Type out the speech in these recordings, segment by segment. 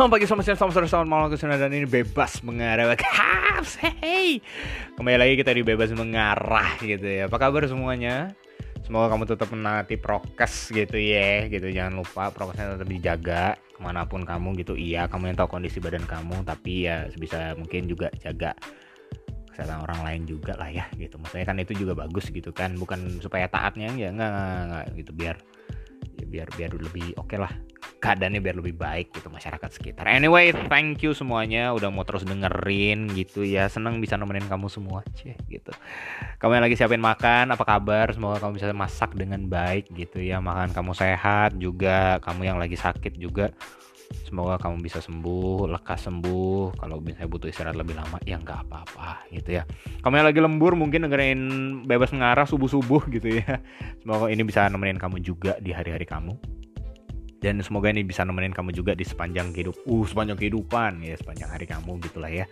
Selamat pagi, selamat siang, selamat sore, selamat malam, ke sana dan ini bebas mengarah. Kaps, hey. Kembali lagi kita di bebas mengarah gitu ya. Apa kabar semuanya? Semoga kamu tetap menaati prokes gitu ya. Gitu Jangan lupa prokesnya tetap dijaga. Ke mana pun kamu gitu Iya kamu yang tahu kondisi badan kamu. Tapi ya sebisa mungkin juga jaga kesehatan orang lain juga lah ya gitu. Maksudnya kan itu juga bagus gitu kan. Bukan supaya taatnya ya enggak, enggak, enggak gitu. Biar ya biar biar lebih oke okay lah keadaannya biar lebih baik gitu masyarakat sekitar. Anyway, thank you semuanya udah mau terus dengerin gitu ya. Senang bisa nemenin kamu semua, cie gitu. Kamu yang lagi siapin makan, apa kabar? Semoga kamu bisa masak dengan baik gitu ya. Makan kamu sehat juga. Kamu yang lagi sakit juga. Semoga kamu bisa sembuh, lekas sembuh. Kalau misalnya butuh istirahat lebih lama, ya nggak apa-apa gitu ya. Kamu yang lagi lembur mungkin dengerin bebas mengarah subuh-subuh gitu ya. Semoga ini bisa nemenin kamu juga di hari-hari kamu dan semoga ini bisa nemenin kamu juga di sepanjang hidup uh sepanjang kehidupan ya sepanjang hari kamu gitulah ya.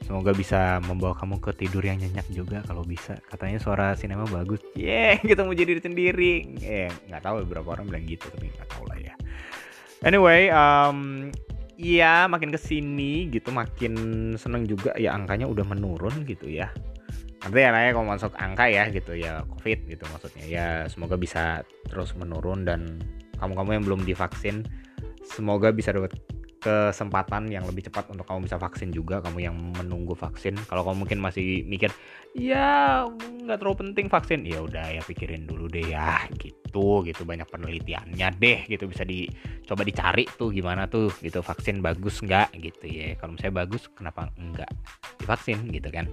Semoga bisa membawa kamu ke tidur yang nyenyak juga kalau bisa. Katanya suara sinema bagus. Yeah kita mau jadi sendiri. Eh nggak tahu beberapa orang bilang gitu tapi nggak tahu lah ya. Anyway um, Iya, makin ke sini gitu, makin seneng juga. Ya angkanya udah menurun gitu ya. Nanti ya lah ya kalau masuk angka ya gitu ya COVID gitu maksudnya. Ya semoga bisa terus menurun dan kamu-kamu yang belum divaksin semoga bisa dapat kesempatan yang lebih cepat untuk kamu bisa vaksin juga kamu yang menunggu vaksin. Kalau kamu mungkin masih mikir ya nggak terlalu penting vaksin. Ya udah ya pikirin dulu deh ya gitu gitu. Banyak penelitiannya deh gitu. Bisa dicoba dicari tuh gimana tuh gitu. Vaksin bagus nggak gitu ya. Kalau misalnya bagus kenapa enggak divaksin gitu kan.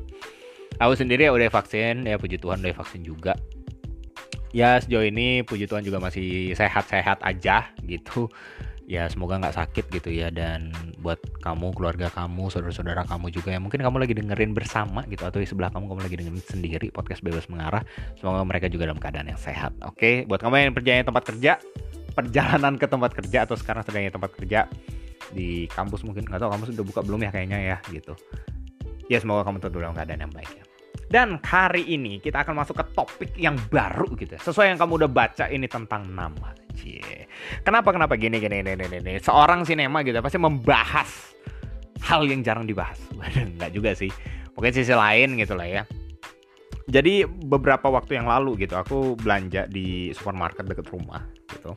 Aku sendiri ya udah vaksin ya puji Tuhan udah vaksin juga ya sejauh ini puji Tuhan juga masih sehat-sehat aja gitu. Ya semoga nggak sakit gitu ya. Dan buat kamu keluarga kamu saudara-saudara kamu juga ya. Mungkin kamu lagi dengerin bersama gitu atau di sebelah kamu kamu lagi dengerin sendiri podcast bebas mengarah. Semoga mereka juga dalam keadaan yang sehat. Oke buat kamu yang perjalanan tempat kerja perjalanan ke tempat kerja atau sekarang sedang di tempat kerja di kampus mungkin nggak tahu kampus udah buka belum ya kayaknya ya gitu. Ya semoga kamu tetap dalam keadaan yang baik ya dan hari ini kita akan masuk ke topik yang baru gitu ya. Sesuai yang kamu udah baca ini tentang nama. Cie. Kenapa kenapa gini gini gini gini. Seorang sinema gitu pasti membahas hal yang jarang dibahas. Enggak juga sih. Mungkin sisi lain gitu lah ya. Jadi beberapa waktu yang lalu gitu aku belanja di supermarket deket rumah gitu.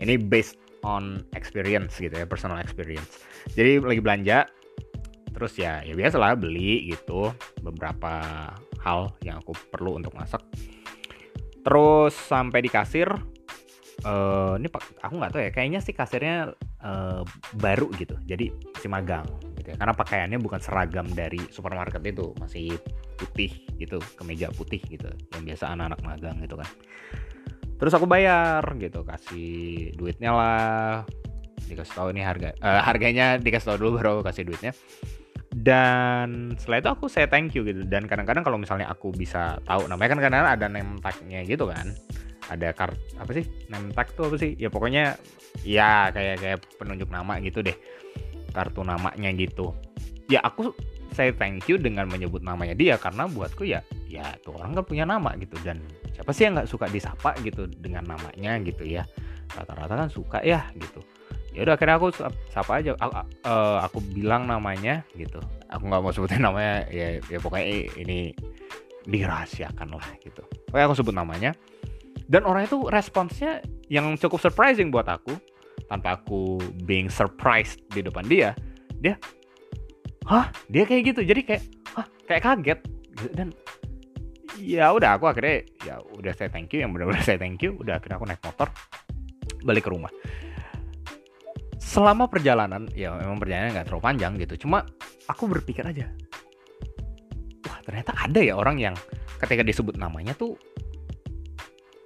Ini based on experience gitu ya, personal experience. Jadi lagi belanja terus ya ya biasalah beli gitu beberapa hal yang aku perlu untuk masak. Terus sampai di kasir uh, ini aku nggak tahu ya kayaknya sih kasirnya uh, baru gitu jadi masih magang gitu ya. Karena pakaiannya bukan seragam dari supermarket itu masih putih gitu kemeja putih gitu yang biasa anak-anak magang gitu kan. Terus aku bayar gitu kasih duitnya lah dikasih tahu ini harga uh, harganya dikasih tahu dulu baru aku kasih duitnya dan setelah itu aku saya thank you gitu. Dan kadang-kadang kalau misalnya aku bisa tahu namanya kan kadang-kadang ada name tag-nya gitu kan. Ada kart apa sih? Name tag tuh apa sih? Ya pokoknya ya kayak kayak penunjuk nama gitu deh. Kartu namanya gitu. Ya aku saya thank you dengan menyebut namanya dia karena buatku ya ya tuh orang kan punya nama gitu. Dan siapa sih yang nggak suka disapa gitu dengan namanya gitu ya? Rata-rata kan suka ya gitu ya udah akhirnya aku sapa aja. Aku, uh, eh, aku bilang namanya gitu. Aku nggak mau sebutin namanya ya ya pokoknya ini dirahasiakan lah gitu. Pokoknya aku sebut namanya. Dan orang itu responsnya yang cukup surprising buat aku tanpa aku being surprised di depan dia dia hah? Dia kayak gitu? Jadi kayak hah? Kayak kaget. Gitu. dan ya udah aku akhirnya ya udah saya thank you. Yang benar-benar saya thank you. Udah akhirnya aku naik motor balik ke rumah selama perjalanan ya memang perjalanan nggak terlalu panjang gitu. Cuma aku berpikir aja wah ternyata ada ya orang yang ketika disebut namanya tuh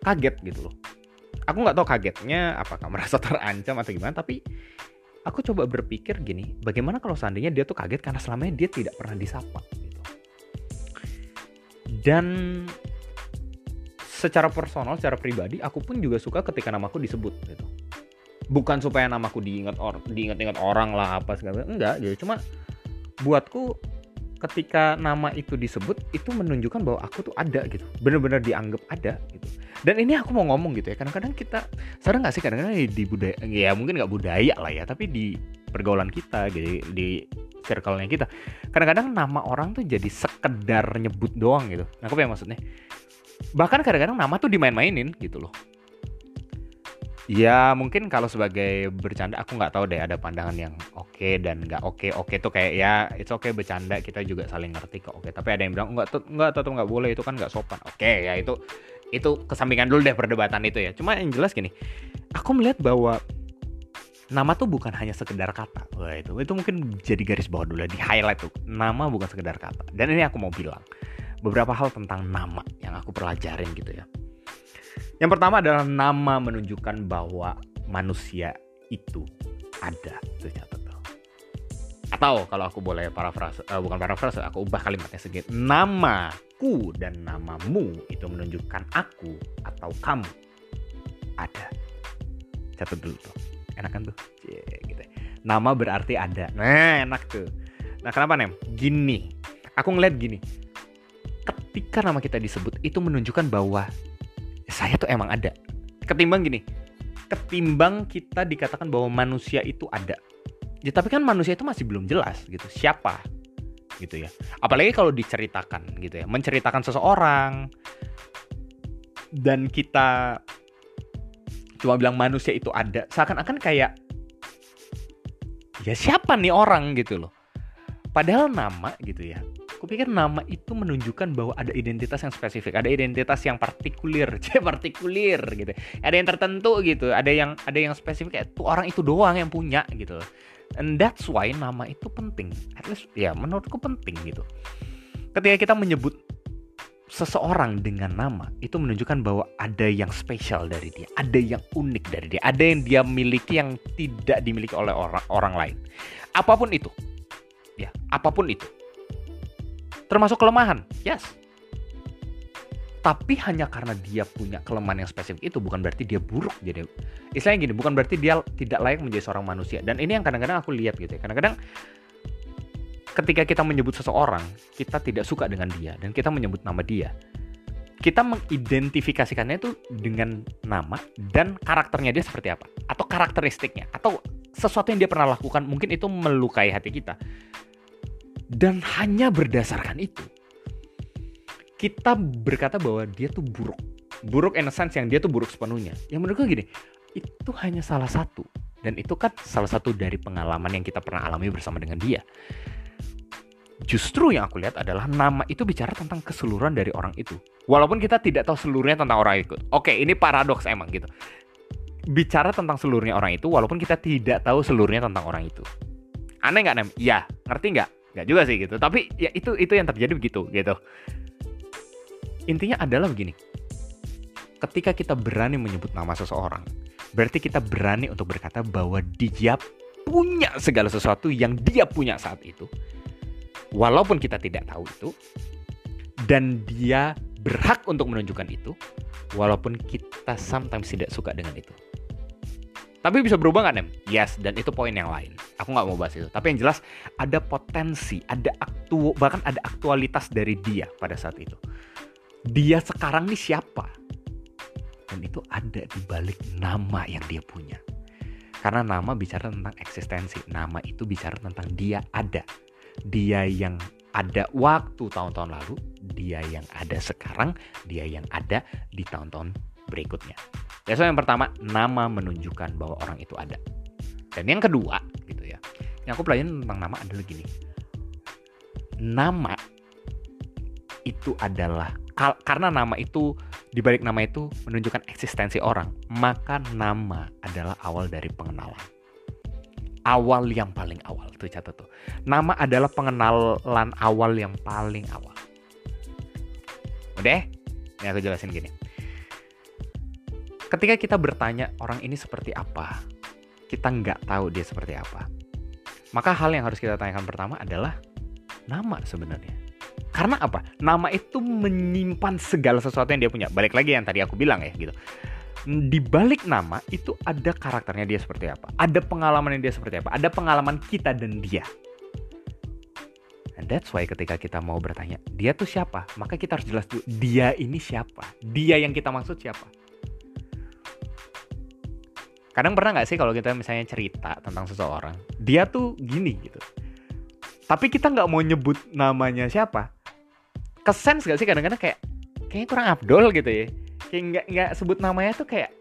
kaget gitu loh. Aku nggak tahu kagetnya apakah merasa terancam atau gimana tapi aku coba berpikir gini bagaimana kalau seandainya dia tuh kaget karena selamanya dia tidak pernah disapa gitu. Dan secara personal secara pribadi aku pun juga suka ketika namaku disebut gitu bukan supaya namaku diingat or diingat-ingat orang lah apa segala enggak jadi cuma buatku ketika nama itu disebut itu menunjukkan bahwa aku tuh ada gitu. Bener-bener dianggap ada gitu. Dan ini aku mau ngomong gitu ya. Kadang-kadang kita sadar nggak sih? Kadang-kadang di budaya ya mungkin nggak budaya lah ya tapi di pergaulan kita gitu di circle-nya kita kadang-kadang nama orang tuh jadi sekedar nyebut doang gitu. Nah apa ya maksudnya bahkan kadang-kadang nama tuh dimain-mainin gitu loh Ya mungkin kalau sebagai bercanda aku nggak tahu deh ada pandangan yang oke okay dan nggak oke. Okay. Oke okay tuh kayak ya it's okay bercanda kita juga saling ngerti kok. Oke okay. tapi ada yang bilang nggak tuh nggak tetap nggak boleh itu kan nggak sopan. Oke okay, ya itu itu kesampingan dulu deh perdebatan itu ya. Cuma yang jelas gini, aku melihat bahwa nama tuh bukan hanya sekedar kata. Wah itu itu mungkin jadi garis bawah dulu di highlight tuh. Nama bukan sekedar kata. Dan ini aku mau bilang beberapa hal tentang nama yang aku pelajarin gitu ya yang pertama adalah nama menunjukkan bahwa manusia itu ada. Itu catat tuh. Atau kalau aku boleh parafrase, uh, bukan parafrase, aku ubah kalimatnya sedikit. Namaku dan namamu itu menunjukkan aku atau kamu ada. Catat dulu tuh. Enak kan tuh? Yeah, gitu. Nama berarti ada. Nah, enak tuh. Nah, kenapa, Nem? Gini. Aku ngeliat gini. Ketika nama kita disebut, itu menunjukkan bahwa saya tuh emang ada. Ketimbang gini, ketimbang kita dikatakan bahwa manusia itu ada. Ya tapi kan manusia itu masih belum jelas gitu. Siapa? Gitu ya. Apalagi kalau diceritakan gitu ya. Menceritakan seseorang dan kita cuma bilang manusia itu ada. Seakan-akan kayak ya siapa nih orang gitu loh. Padahal nama gitu ya aku pikir nama itu menunjukkan bahwa ada identitas yang spesifik, ada identitas yang partikulir, cek partikulir gitu. Ada yang tertentu gitu, ada yang ada yang spesifik kayak tuh orang itu doang yang punya gitu. And that's why nama itu penting. At least ya menurutku penting gitu. Ketika kita menyebut seseorang dengan nama itu menunjukkan bahwa ada yang spesial dari dia, ada yang unik dari dia, ada yang dia miliki yang tidak dimiliki oleh orang orang lain. Apa pun itu. Ya, apa pun itu termasuk kelemahan. Yes. Tapi hanya karena dia punya kelemahan yang spesifik itu bukan berarti dia buruk. Jadi istilahnya gini, bukan berarti dia tidak layak menjadi seorang manusia. Dan ini yang kadang-kadang aku lihat gitu ya. Kadang-kadang ketika kita menyebut seseorang, kita tidak suka dengan dia dan kita menyebut nama dia. Kita mengidentifikasikannya itu dengan nama dan karakternya dia seperti apa atau karakteristiknya atau sesuatu yang dia pernah lakukan mungkin itu melukai hati kita dan hanya berdasarkan itu, kita berkata bahwa dia tuh buruk. Buruk in a sense yang dia tuh buruk sepenuhnya. Yang menurutku gini, itu hanya salah satu. Dan itu kan salah satu dari pengalaman yang kita pernah alami bersama dengan dia. Justru yang aku lihat adalah nama itu bicara tentang keseluruhan dari orang itu. Walaupun kita tidak tahu seluruhnya tentang orang itu. Oke, ini paradoks emang gitu. Bicara tentang seluruhnya orang itu, walaupun kita tidak tahu seluruhnya tentang orang itu. Aneh nggak, Nem? Iya, ngerti nggak? Nggak juga sih gitu. Tapi ya itu itu yang terjadi begitu gitu. Intinya adalah begini. Ketika kita berani menyebut nama seseorang berarti kita berani untuk berkata bahwa dia punya segala sesuatu yang dia punya saat itu. Walaupun kita tidak tahu itu dan dia berhak untuk menunjukkan itu walaupun kita sometimes tidak suka dengan itu tapi bisa berubah nggak, Nem? Yes, dan itu poin yang lain. Aku nggak mau bahas itu. Tapi yang jelas, ada potensi, ada aktu, bahkan ada aktualitas dari dia pada saat itu. Dia sekarang nih siapa? Dan itu ada di balik nama yang dia punya. Karena nama bicara tentang eksistensi. Nama itu bicara tentang dia ada. Dia yang ada waktu tahun-tahun lalu, dia yang ada sekarang, dia yang ada di tahun-tahun berikutnya. Ya, yang pertama, nama menunjukkan bahwa orang itu ada. Dan yang kedua, gitu ya. Yang aku pelajarin tentang nama adalah gini. Nama itu adalah karena nama itu dibalik nama itu menunjukkan eksistensi orang, maka nama adalah awal dari pengenalan. Awal yang paling awal tuh catat tuh. Nama adalah pengenalan awal yang paling awal. Udah? Ini aku jelasin gini ketika kita bertanya orang ini seperti apa, kita nggak tahu dia seperti apa. Maka hal yang harus kita tanyakan pertama adalah nama sebenarnya. Karena apa? Nama itu menyimpan segala sesuatu yang dia punya. Balik lagi yang tadi aku bilang ya gitu. Di balik nama itu ada karakternya dia seperti apa. Ada pengalaman yang dia seperti apa. Ada pengalaman kita dan dia. And that's why ketika kita mau bertanya, dia tuh siapa? Maka kita harus jelas dulu, dia ini siapa? Dia yang kita maksud siapa? Kadang pernah nggak sih kalau kita misalnya cerita tentang seseorang dia tuh gini gitu. Tapi kita nggak mau nyebut namanya siapa. Kesens gak sih kadang-kadang kayak kayaknya kurang abdol gitu ya. Kayak nggak nggak sebut namanya tuh kayak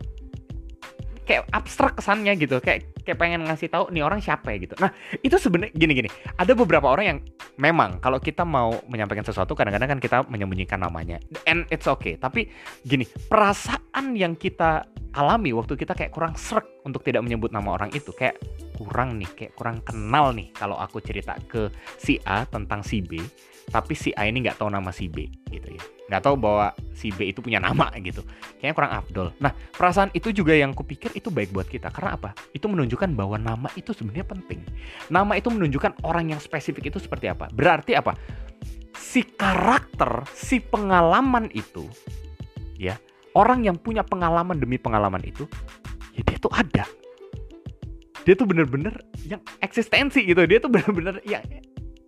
kayak abstrak kesannya gitu. Kayak kayak pengen ngasih tahu nih orang siapa ya gitu. Nah itu sebenarnya gini gini. Ada beberapa orang yang memang kalau kita mau menyampaikan sesuatu kadang-kadang kan kita menyembunyikan namanya. And it's okay. Tapi gini perasaan yang kita alami waktu kita kayak kurang serak untuk tidak menyebut nama orang itu. Kayak kurang nih kayak kurang kenal nih kalau aku cerita ke si A tentang si B tapi si A ini nggak tahu nama si B gitu ya. Nggak tahu bahwa si B itu punya nama gitu. Kayaknya kurang afdol. Nah perasaan itu juga yang kupikir itu baik buat kita. Karena apa? Itu menunjukkan bahwa nama itu sebenarnya penting. Nama itu menunjukkan orang yang spesifik itu seperti apa. Berarti apa? Si karakter si pengalaman itu ya orang yang punya pengalaman demi pengalaman itu ya dia tuh ada. Dia tuh bener-bener yang eksistensi gitu. Dia tuh bener-bener ya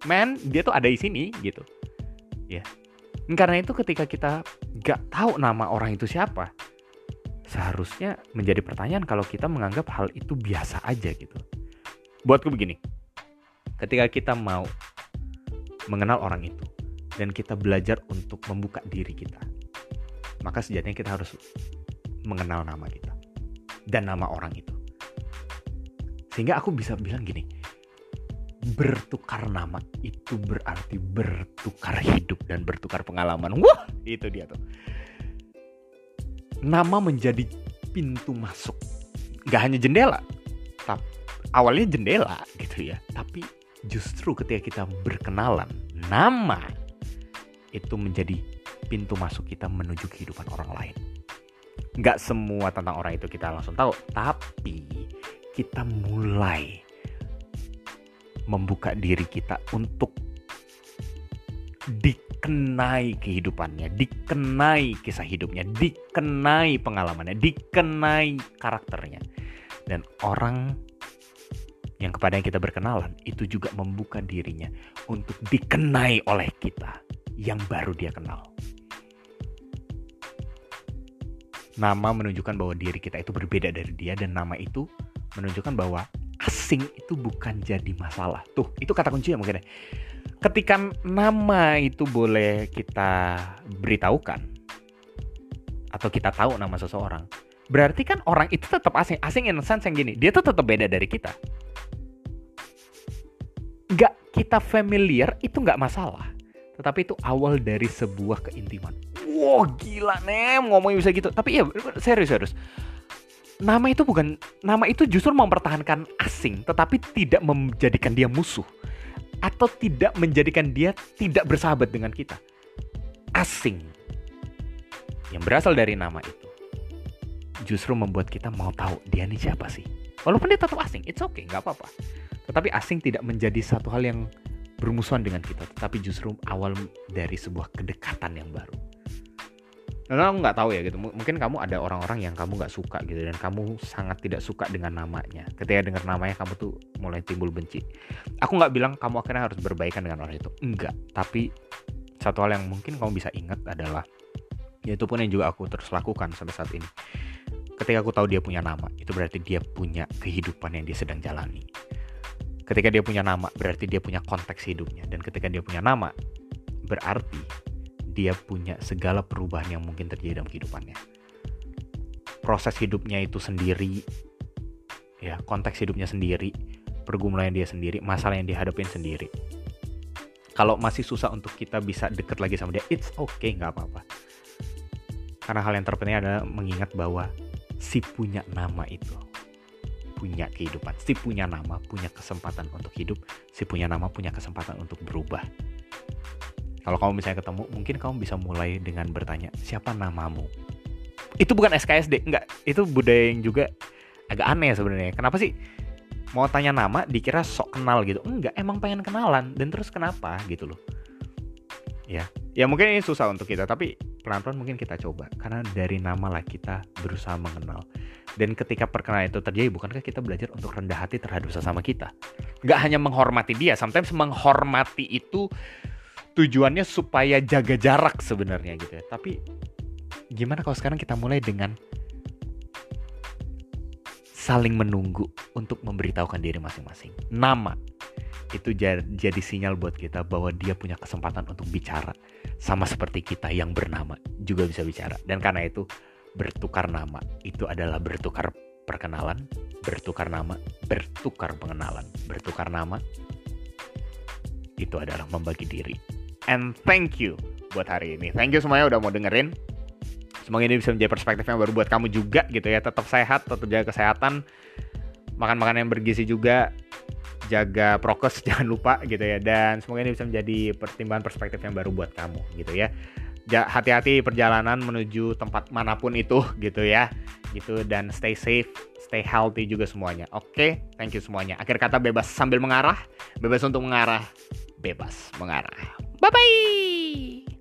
man dia tuh ada di sini gitu. Ya. Karena itu ketika kita gak tahu nama orang itu siapa, seharusnya menjadi pertanyaan kalau kita menganggap hal itu biasa aja gitu. Buatku begini, ketika kita mau mengenal orang itu dan kita belajar untuk membuka diri kita, maka sejatinya kita harus mengenal nama kita dan nama orang itu. Sehingga aku bisa bilang gini, bertukar nama itu berarti bertukar hidup dan bertukar pengalaman. Wah, itu dia tuh. Nama menjadi pintu masuk. Gak hanya jendela, tapi awalnya jendela gitu ya. Tapi justru ketika kita berkenalan, nama itu menjadi pintu masuk kita menuju kehidupan orang lain. Gak semua tentang orang itu kita langsung tahu, tapi kita mulai membuka diri kita untuk dikenai kehidupannya, dikenai kisah hidupnya, dikenai pengalamannya, dikenai karakternya. Dan orang yang kepada yang kita berkenalan itu juga membuka dirinya untuk dikenai oleh kita yang baru dia kenal. Nama menunjukkan bahwa diri kita itu berbeda dari dia dan nama itu menunjukkan bahwa asing itu bukan jadi masalah. Tuh, itu kata kunci ya mungkin ya. Ketika nama itu boleh kita beritahukan atau kita tahu nama seseorang, berarti kan orang itu tetap asing. Asing in sense yang gini, dia tuh tetap beda dari kita. Gak kita familiar itu nggak masalah. Tetapi itu awal dari sebuah keintiman. Wow, gila nem ngomongnya bisa gitu. Tapi ya serius serius. Nama itu bukan nama itu justru mempertahankan asing tetapi tidak menjadikan dia musuh. Atau tidak menjadikan dia tidak bersahabat dengan kita. Asing. Yang berasal dari nama itu. Justru membuat kita mau tahu dia ini siapa sih. Walaupun dia tetap asing it's okay nggak apa-apa. Tetapi asing tidak menjadi satu hal yang bermusuhan dengan kita. Tetapi justru awal dari sebuah kedekatan yang baru Nah, aku nggak tahu ya gitu. mungkin kamu ada orang-orang yang kamu nggak suka gitu dan kamu sangat tidak suka dengan namanya. Ketika dengar namanya kamu tuh mulai timbul benci. Aku nggak bilang kamu akhirnya harus berbaikan dengan orang itu. Enggak. Tapi satu hal yang mungkin kamu bisa ingat adalah yaitu pun yang juga aku terus lakukan sampai saat ini. Ketika aku tahu dia punya nama, itu berarti dia punya kehidupan yang dia sedang jalani. Ketika dia punya nama, berarti dia punya konteks hidupnya. Dan ketika dia punya nama, berarti dia punya segala perubahan yang mungkin terjadi dalam kehidupannya. Proses hidupnya itu sendiri, ya konteks hidupnya sendiri, pergumulan dia sendiri, masalah yang dihadapin sendiri. Kalau masih susah untuk kita bisa deket lagi sama dia, it's okay, nggak apa-apa. Karena hal yang terpenting adalah mengingat bahwa si punya nama itu punya kehidupan, si punya nama, punya kesempatan untuk hidup, si punya nama punya kesempatan untuk berubah. Kalau kamu misalnya ketemu, mungkin kamu bisa mulai dengan bertanya, siapa namamu? Itu bukan SKSD, enggak. Itu budaya yang juga agak aneh sebenarnya. Kenapa sih mau tanya nama dikira sok kenal gitu? Enggak, emang pengen kenalan dan terus kenapa gitu loh. Ya, ya mungkin ini susah untuk kita, tapi pelan-pelan mungkin kita coba. Karena dari nama lah kita berusaha mengenal. Dan ketika perkenalan itu terjadi, bukankah kita belajar untuk rendah hati terhadap sesama kita? Gak hanya menghormati dia, sometimes menghormati itu tujuannya supaya jaga jarak sebenarnya gitu ya. Tapi gimana kalau sekarang kita mulai dengan saling menunggu untuk memberitahukan diri masing-masing. Nama itu jadi sinyal buat kita bahwa dia punya kesempatan untuk bicara sama seperti kita yang bernama juga bisa bicara. Dan karena itu bertukar nama itu adalah bertukar perkenalan, bertukar nama, bertukar pengenalan, bertukar nama itu adalah membagi diri. And thank you buat hari ini. Thank you semuanya udah mau dengerin. Semoga ini bisa menjadi perspektif yang baru buat kamu juga gitu ya. Tetap sehat, tetap jaga kesehatan. Makan makanan yang bergizi juga. Jaga prokes jangan lupa gitu ya. Dan semoga ini bisa menjadi pertimbangan perspektif yang baru buat kamu gitu ya. Hati-hati perjalanan menuju tempat mana pun itu gitu ya. Gitu dan stay safe, stay healthy juga semuanya. Oke, okay? thank you semuanya. Akhir kata bebas sambil mengarah, bebas untuk mengarah, bebas mengarah. Bye bye.